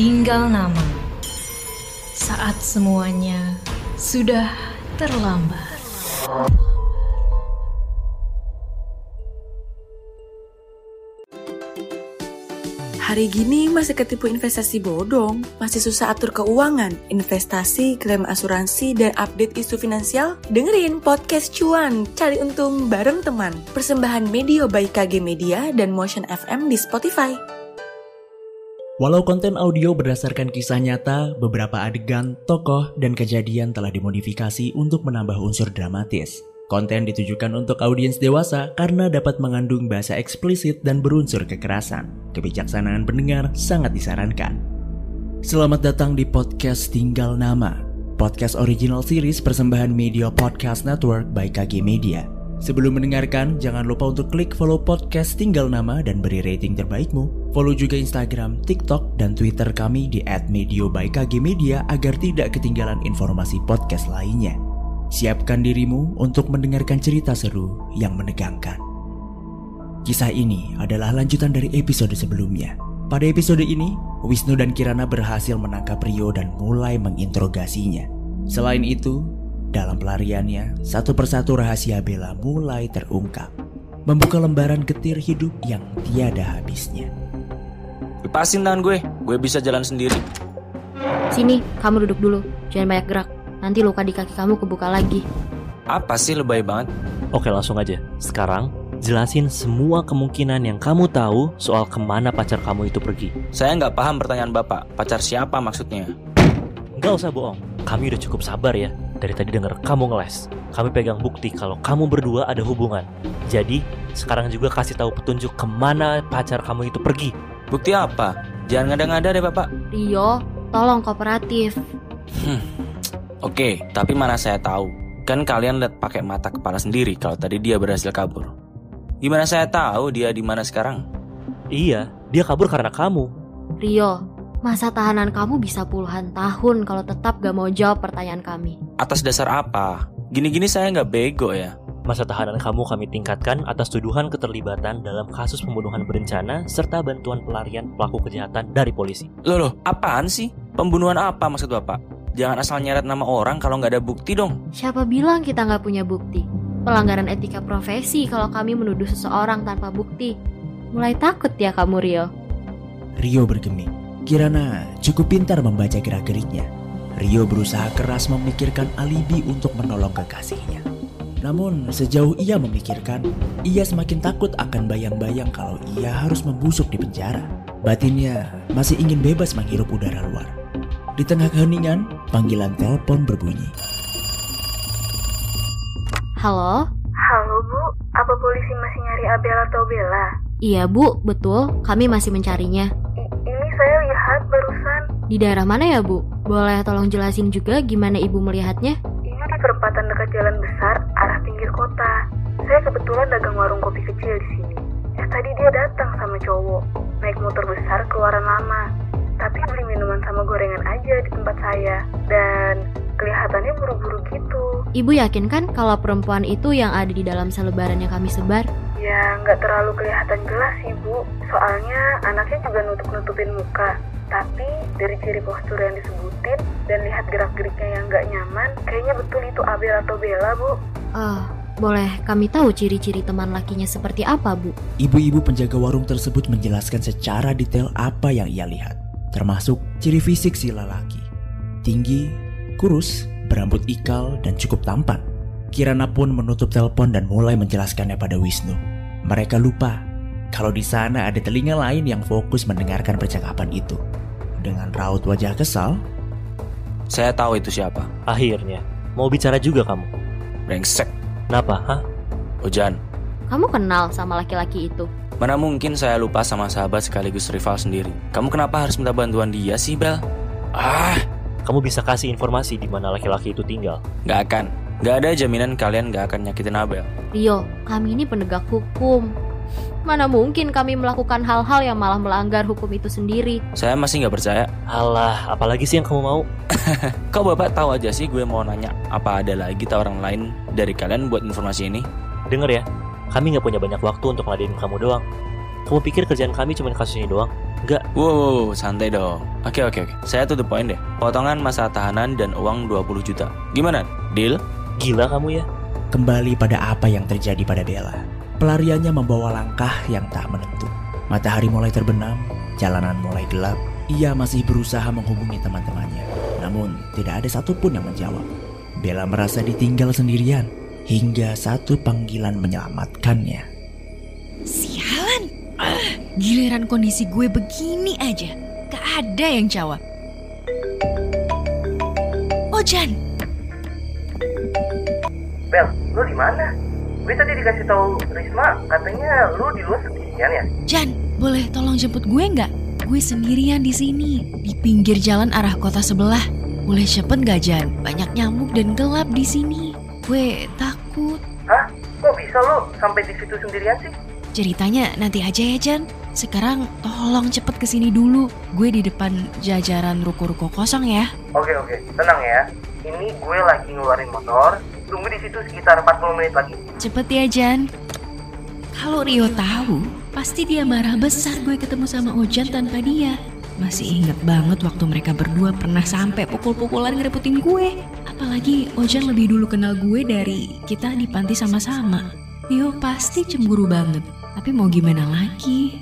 tinggal nama. Saat semuanya sudah terlambat. Hari gini masih ketipu investasi bodong, masih susah atur keuangan, investasi, klaim asuransi, dan update isu finansial? Dengerin podcast cuan, cari untung bareng teman. Persembahan Media by KG Media dan Motion FM di Spotify. Walau konten audio berdasarkan kisah nyata, beberapa adegan, tokoh, dan kejadian telah dimodifikasi untuk menambah unsur dramatis. Konten ditujukan untuk audiens dewasa karena dapat mengandung bahasa eksplisit dan berunsur kekerasan. Kebijaksanaan pendengar sangat disarankan. Selamat datang di podcast Tinggal Nama, podcast original series persembahan Media Podcast Network by KG Media. Sebelum mendengarkan, jangan lupa untuk klik follow podcast Tinggal Nama dan beri rating terbaikmu. Follow juga Instagram, TikTok, dan Twitter kami di @medio by KG Media agar tidak ketinggalan informasi podcast lainnya. Siapkan dirimu untuk mendengarkan cerita seru yang menegangkan. Kisah ini adalah lanjutan dari episode sebelumnya. Pada episode ini, Wisnu dan Kirana berhasil menangkap Rio dan mulai menginterogasinya. Selain itu, dalam pelariannya, satu persatu rahasia Bella mulai terungkap. Membuka lembaran getir hidup yang tiada habisnya. Lepasin tangan gue, gue bisa jalan sendiri. Sini, kamu duduk dulu. Jangan banyak gerak. Nanti luka di kaki kamu kebuka lagi. Apa sih lebay banget? Oke langsung aja. Sekarang jelasin semua kemungkinan yang kamu tahu soal ke mana pacar kamu itu pergi. Saya nggak paham pertanyaan bapak. Pacar siapa maksudnya? Nggak usah bohong. Kami udah cukup sabar ya. Dari tadi denger kamu ngeles. Kami pegang bukti kalau kamu berdua ada hubungan. Jadi sekarang juga kasih tahu petunjuk ke mana pacar kamu itu pergi. Bukti apa? Jangan ngada-ngada deh bapak. Rio, tolong kooperatif. Hmm. Oke, tapi mana saya tahu? Kan kalian lihat pakai mata kepala sendiri kalau tadi dia berhasil kabur. Gimana saya tahu dia di mana sekarang? Iya, dia kabur karena kamu. Rio, masa tahanan kamu bisa puluhan tahun kalau tetap gak mau jawab pertanyaan kami. Atas dasar apa? Gini-gini saya nggak bego ya. Masa tahanan kamu kami tingkatkan atas tuduhan keterlibatan dalam kasus pembunuhan berencana serta bantuan pelarian pelaku kejahatan dari polisi. Loh loh, apaan sih? Pembunuhan apa maksud bapak? Jangan asal nyeret nama orang kalau nggak ada bukti dong. Siapa bilang kita nggak punya bukti? Pelanggaran etika profesi kalau kami menuduh seseorang tanpa bukti. Mulai takut ya kamu Rio? Rio bergeming. Kirana cukup pintar membaca gerak-geriknya. Rio berusaha keras memikirkan alibi untuk menolong kekasihnya. Namun sejauh ia memikirkan, ia semakin takut akan bayang-bayang kalau ia harus membusuk di penjara. Batinnya masih ingin bebas menghirup udara luar. Di tengah keheningan, panggilan telepon berbunyi. Halo? Halo Bu, apa polisi masih nyari Abel atau Bella? Iya Bu, betul. Kami masih mencarinya. Di daerah mana ya Bu? Boleh tolong jelasin juga gimana Ibu melihatnya? Ini di perempatan dekat jalan besar, arah pinggir kota. Saya kebetulan dagang warung kopi kecil di sini. Eh tadi dia datang sama cowok, naik motor besar keluaran lama. Tapi beli minuman sama gorengan aja di tempat saya. Dan kelihatannya buru-buru gitu. Ibu yakin kan kalau perempuan itu yang ada di dalam selebaran yang kami sebar? Ya, nggak terlalu kelihatan jelas sih, Bu. Soalnya anaknya juga nutup-nutupin muka. Tapi dari ciri postur yang disebutin dan lihat gerak-geriknya yang nggak nyaman, kayaknya betul itu Abel atau Bella, Bu. Oh, boleh kami tahu ciri-ciri teman lakinya seperti apa, Bu? Ibu-ibu penjaga warung tersebut menjelaskan secara detail apa yang ia lihat, termasuk ciri fisik si lelaki. Tinggi, kurus, berambut ikal, dan cukup tampan. Kirana pun menutup telepon dan mulai menjelaskannya pada Wisnu. Mereka lupa kalau di sana ada telinga lain yang fokus mendengarkan percakapan itu. Dengan raut wajah kesal, Saya tahu itu siapa. Akhirnya, mau bicara juga kamu. Brengsek. Kenapa, hah? Ojan, Kamu kenal sama laki-laki itu? mana mungkin saya lupa sama sahabat sekaligus rival sendiri. Kamu kenapa harus minta bantuan dia sih, Bel? Ah, Kamu bisa kasih informasi di mana laki-laki itu tinggal. nggak akan. Nggak ada jaminan kalian nggak akan nyakitin Abel. Rio, kami ini penegak hukum. Mana mungkin kami melakukan hal-hal yang malah melanggar hukum itu sendiri? Saya masih nggak percaya. Alah, apalagi sih yang kamu mau? Kok bapak tahu aja sih gue mau nanya apa ada lagi tawaran lain dari kalian buat informasi ini? Dengar ya, kami nggak punya banyak waktu untuk ngeladenin kamu doang. Kamu pikir kerjaan kami cuma kasus ini doang? Enggak, Wow, santai dong. Oke, oke, oke. Saya tuh the point deh. Potongan masa tahanan dan uang 20 juta. Gimana? Deal? gila kamu ya. Kembali pada apa yang terjadi pada Bella. Pelariannya membawa langkah yang tak menentu. Matahari mulai terbenam, jalanan mulai gelap. Ia masih berusaha menghubungi teman-temannya. Namun, tidak ada satupun yang menjawab. Bella merasa ditinggal sendirian hingga satu panggilan menyelamatkannya. Sialan. Ah, giliran kondisi gue begini aja. Gak ada yang jawab. Ojan, Bel, lu di mana? Gue tadi dikasih tahu Risma, katanya lu di luar sendirian ya? Jan, boleh tolong jemput gue nggak? Gue sendirian di sini, di pinggir jalan arah kota sebelah. Boleh cepet nggak Jan? Banyak nyamuk dan gelap di sini. Gue takut. Hah? Kok bisa lu sampai di situ sendirian sih? Ceritanya nanti aja ya Jan. Sekarang tolong cepet ke sini dulu. Gue di depan jajaran ruko-ruko kosong ya. Oke oke, tenang ya. Ini gue lagi ngeluarin motor. Tunggu di situ sekitar 40 menit lagi. Cepet ya Jan. Kalau Rio tahu, pasti dia marah besar gue ketemu sama Ojan tanpa dia. Masih inget banget waktu mereka berdua pernah sampai pukul-pukulan ngerebutin gue. Apalagi Ojan lebih dulu kenal gue dari kita di panti sama-sama. Rio pasti cemburu banget. Tapi mau gimana lagi?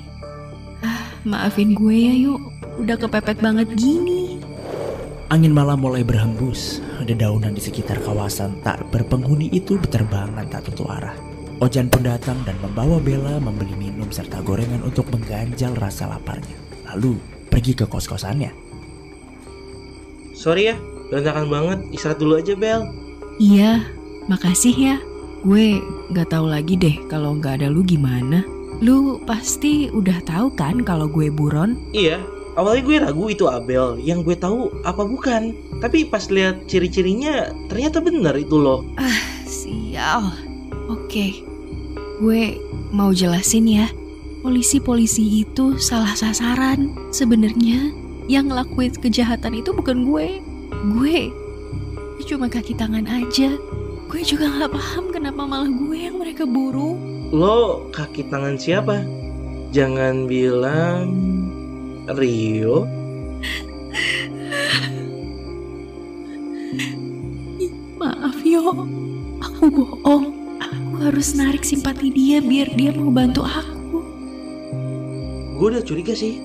Ah, maafin gue ya yuk. Udah kepepet banget gini. Angin malam mulai berhembus. Dedaunan di sekitar kawasan tak berpenghuni itu berterbangan tak tentu arah. Ojan pun datang dan membawa Bella membeli minum serta gorengan untuk mengganjal rasa laparnya. Lalu pergi ke kos-kosannya. Sorry ya, berantakan banget. Istirahat dulu aja, Bel. Iya, makasih ya. Gue gak tahu lagi deh kalau nggak ada lu gimana. Lu pasti udah tahu kan kalau gue buron? Iya, awalnya gue ragu itu Abel. Yang gue tahu apa bukan. Tapi pas lihat ciri-cirinya, ternyata benar itu loh. Sial. Oke, gue mau jelasin ya. Polisi-polisi itu salah sasaran. Sebenarnya yang ngelakuin kejahatan itu bukan gue. Gue cuma kaki tangan aja. Gue juga nggak paham kenapa malah gue yang mereka buru. Lo kaki tangan siapa? Jangan bilang Rio. Maaf yo, aku bohong. Aku harus narik simpati dia biar dia mau bantu aku. Gue udah curiga sih.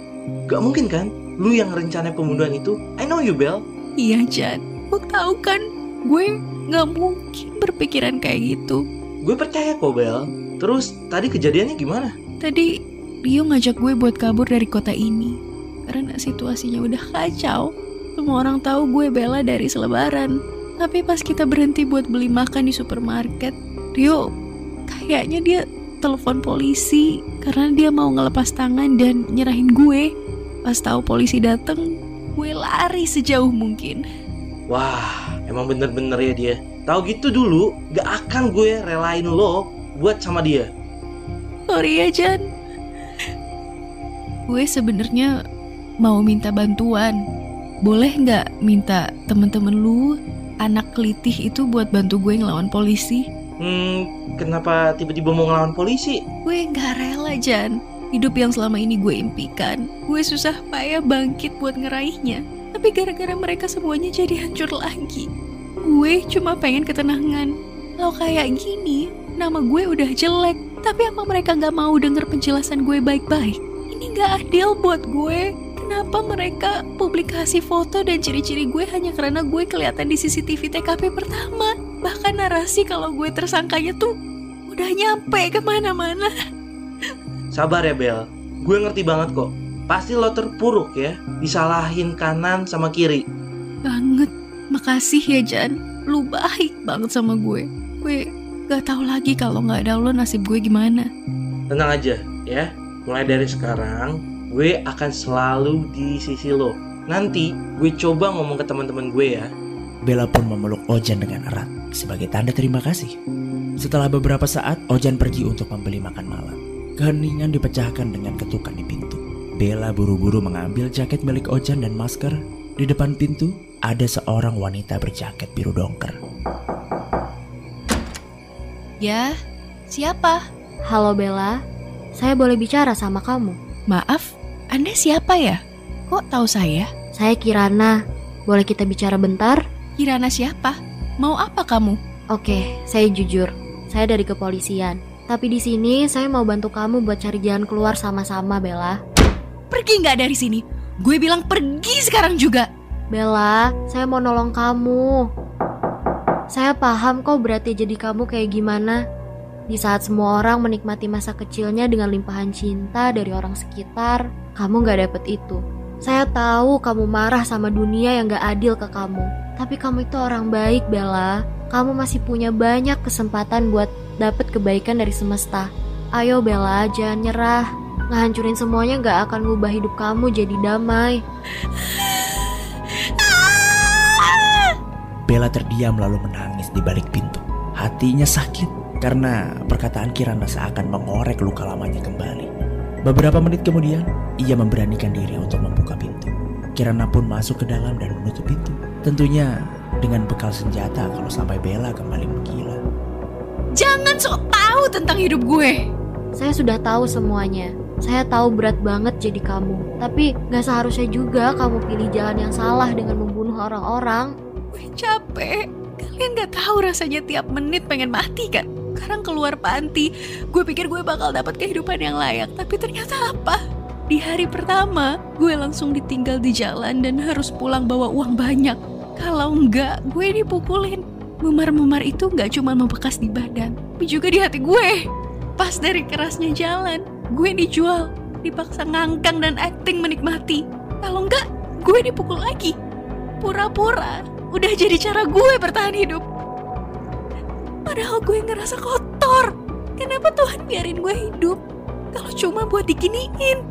Gak mungkin kan? Lu yang rencana pembunuhan itu? I know you, Bel. Iya Jan, lo tahu kan, gue nggak mungkin berpikiran kayak gitu. Gue percaya kok, Bel. Terus tadi kejadiannya gimana? Tadi Rio ngajak gue buat kabur dari kota ini karena situasinya udah kacau. Semua orang tahu gue bela dari selebaran. Tapi pas kita berhenti buat beli makan di supermarket, Rio kayaknya dia telepon polisi karena dia mau ngelepas tangan dan nyerahin gue. Pas tahu polisi dateng, gue lari sejauh mungkin. Wah, emang bener-bener ya dia. Tahu gitu dulu, gak akan gue relain lo buat sama dia. Sorry ya Jan. Gue sebenarnya mau minta bantuan. Boleh nggak minta temen-temen lu anak kelitih itu buat bantu gue ngelawan polisi? Hmm, kenapa tiba-tiba mau ngelawan polisi? Gue nggak rela Jan. Hidup yang selama ini gue impikan. Gue susah payah bangkit buat ngeraihnya. Tapi gara-gara mereka semuanya jadi hancur lagi. Gue cuma pengen ketenangan. Kalau kayak gini, nama gue udah jelek. Tapi apa mereka nggak mau denger penjelasan gue baik-baik? Ini nggak adil buat gue. Kenapa mereka publikasi foto dan ciri-ciri gue hanya karena gue kelihatan di CCTV TKP pertama? Bahkan narasi kalau gue tersangkanya tuh udah nyampe ke mana-mana. Sabar ya Bel, gue ngerti banget kok. Pasti lo terpuruk ya, disalahin kanan sama kiri. Banget. Makasih ya Jan. Lu baik banget sama gue. Gue gak tahu lagi kalau nggak ada lo nasib gue gimana. Tenang aja ya, mulai dari sekarang gue akan selalu di sisi lo. Nanti gue coba ngomong ke teman-teman gue ya. Bella pun memeluk Ojan dengan erat sebagai tanda terima kasih. Setelah beberapa saat, Ojan pergi untuk membeli makan malam. Keheningan dipecahkan dengan ketukan di pintu. Bella buru-buru mengambil jaket milik Ojan dan masker. Di depan pintu, ada seorang wanita berjaket biru dongker. Ya, siapa? Halo Bella, saya boleh bicara sama kamu? Maaf, Anda siapa ya? Kok tahu saya? Saya Kirana. Boleh kita bicara bentar? Kirana siapa? Mau apa kamu? Oke, saya jujur. Saya dari kepolisian. Tapi di sini saya mau bantu kamu buat cari jalan keluar sama-sama, Bella. Pergi nggak dari sini? Gue bilang pergi sekarang juga. Bella, saya mau nolong kamu. Saya paham kok berarti jadi kamu kayak gimana. Di saat semua orang menikmati masa kecilnya dengan limpahan cinta dari orang sekitar, kamu gak dapet itu. Saya tahu kamu marah sama dunia yang gak adil ke kamu. Tapi kamu itu orang baik, Bella. Kamu masih punya banyak kesempatan buat dapet kebaikan dari semesta. Ayo Bella, jangan nyerah. Ngehancurin semuanya gak akan ngubah hidup kamu jadi damai. Bella terdiam lalu menangis di balik pintu. Hatinya sakit karena perkataan Kirana seakan mengorek luka lamanya kembali. Beberapa menit kemudian, ia memberanikan diri untuk membuka pintu. Kirana pun masuk ke dalam dan menutup pintu. Tentunya dengan bekal senjata kalau sampai Bella kembali menggila. Jangan sok tahu tentang hidup gue. Saya sudah tahu semuanya. Saya tahu berat banget jadi kamu. Tapi gak seharusnya juga kamu pilih jalan yang salah dengan membunuh orang-orang. Gue capek. Kalian gak tahu rasanya tiap menit pengen mati kan? Sekarang keluar panti, gue pikir gue bakal dapat kehidupan yang layak. Tapi ternyata apa? Di hari pertama, gue langsung ditinggal di jalan dan harus pulang bawa uang banyak. Kalau enggak, gue dipukulin. Memar-memar itu nggak cuma membekas di badan, tapi juga di hati gue. Pas dari kerasnya jalan, gue dijual, dipaksa ngangkang dan acting menikmati. Kalau enggak, gue dipukul lagi. Pura-pura, udah jadi cara gue bertahan hidup. Padahal gue ngerasa kotor. Kenapa Tuhan biarin gue hidup? Kalau cuma buat diginiin.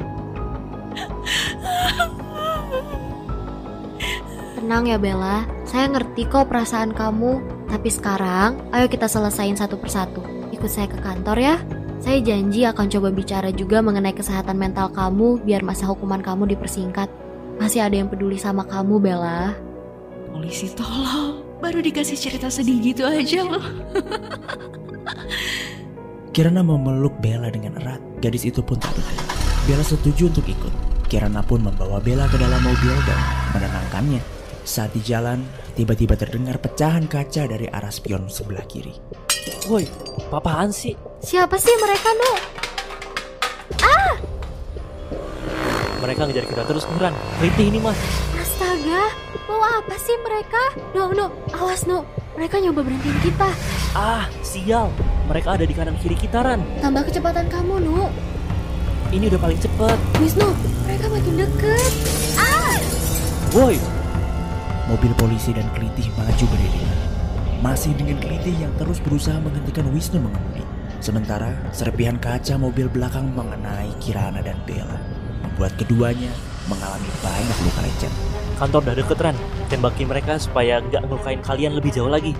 Tenang ya Bella, saya ngerti kok perasaan kamu. Tapi sekarang, ayo kita selesain satu persatu. Ikut saya ke kantor ya. Saya janji akan coba bicara juga mengenai kesehatan mental kamu biar masa hukuman kamu dipersingkat. Masih ada yang peduli sama kamu, Bella. Polisi tolong, baru dikasih cerita sedih gitu aja loh. Kirana memeluk Bella dengan erat. Gadis itu pun terbetik. Bella setuju untuk ikut. Kirana pun membawa Bella ke dalam mobil dan menenangkannya. Saat di jalan, tiba-tiba terdengar pecahan kaca dari arah spion sebelah kiri. Woi, apaan sih? Siapa sih mereka, Nu? Mereka ngejar kita terus Nuran. Riti ini mas. Astaga, mau apa sih mereka? Nu, Nu, awas Nu. Mereka nyoba berhentiin kita. Ah, sial. Mereka ada di kanan kiri kita Ran. Tambah kecepatan kamu, Nu. Ini udah paling cepet. Wisnu, mereka makin deket. Woi, Mobil polisi dan Kelitih maju beriringan. Masih dengan Kelitih yang terus berusaha menghentikan Wisnu mengemudi. Sementara serpihan kaca mobil belakang mengenai Kirana dan Bella. Membuat keduanya mengalami banyak luka lecet. Kantor udah deket Ran. Tembaki mereka supaya nggak ngelukain kalian lebih jauh lagi.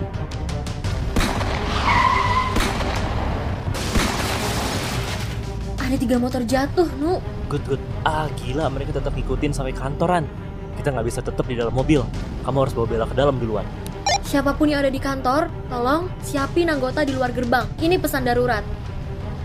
Ada tiga motor jatuh, Nu. Good, good. Ah, gila. Mereka tetap ngikutin sampai kantoran. Kita nggak bisa tetap di dalam mobil. Kamu harus bawa Bella ke dalam duluan. Siapa pun yang ada di kantor, tolong siapin anggota di luar gerbang. Ini pesan darurat.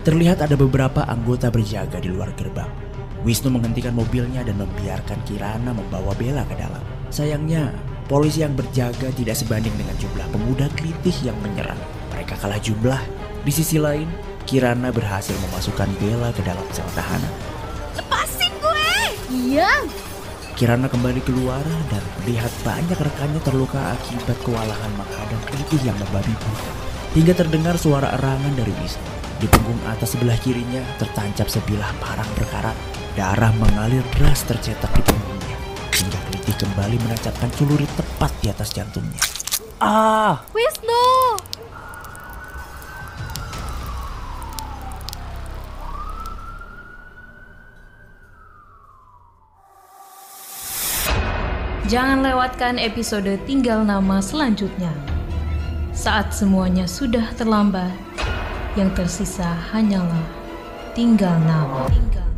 Terlihat ada beberapa anggota berjaga di luar gerbang. Wisnu menghentikan mobilnya dan membiarkan Kirana membawa Bella ke dalam. Sayangnya, polisi yang berjaga tidak sebanding dengan jumlah pemuda kelitih yang menyerang. Mereka kalah jumlah. Di sisi lain, Kirana berhasil memasukkan Bella ke dalam sel tahanan. Lepasin gue! Iya. Kirana kembali keluar dan melihat banyak rekannya terluka akibat kewalahan menghadang kelitih yang membabi buta. Hingga terdengar suara erangan dari Wisnu. Di punggung atas sebelah kirinya tertancap sebilah parang berkarat. Darah mengalir deras tercetak di punggungnya. Hingga kelitih kembali menancapkan celurit tepat di atas jantungnya. Ah, Wisnu. Jangan lewatkan episode Tinggal Nama selanjutnya. Saat semuanya sudah terlambat, yang tersisa hanyalah tinggal nama. Tinggal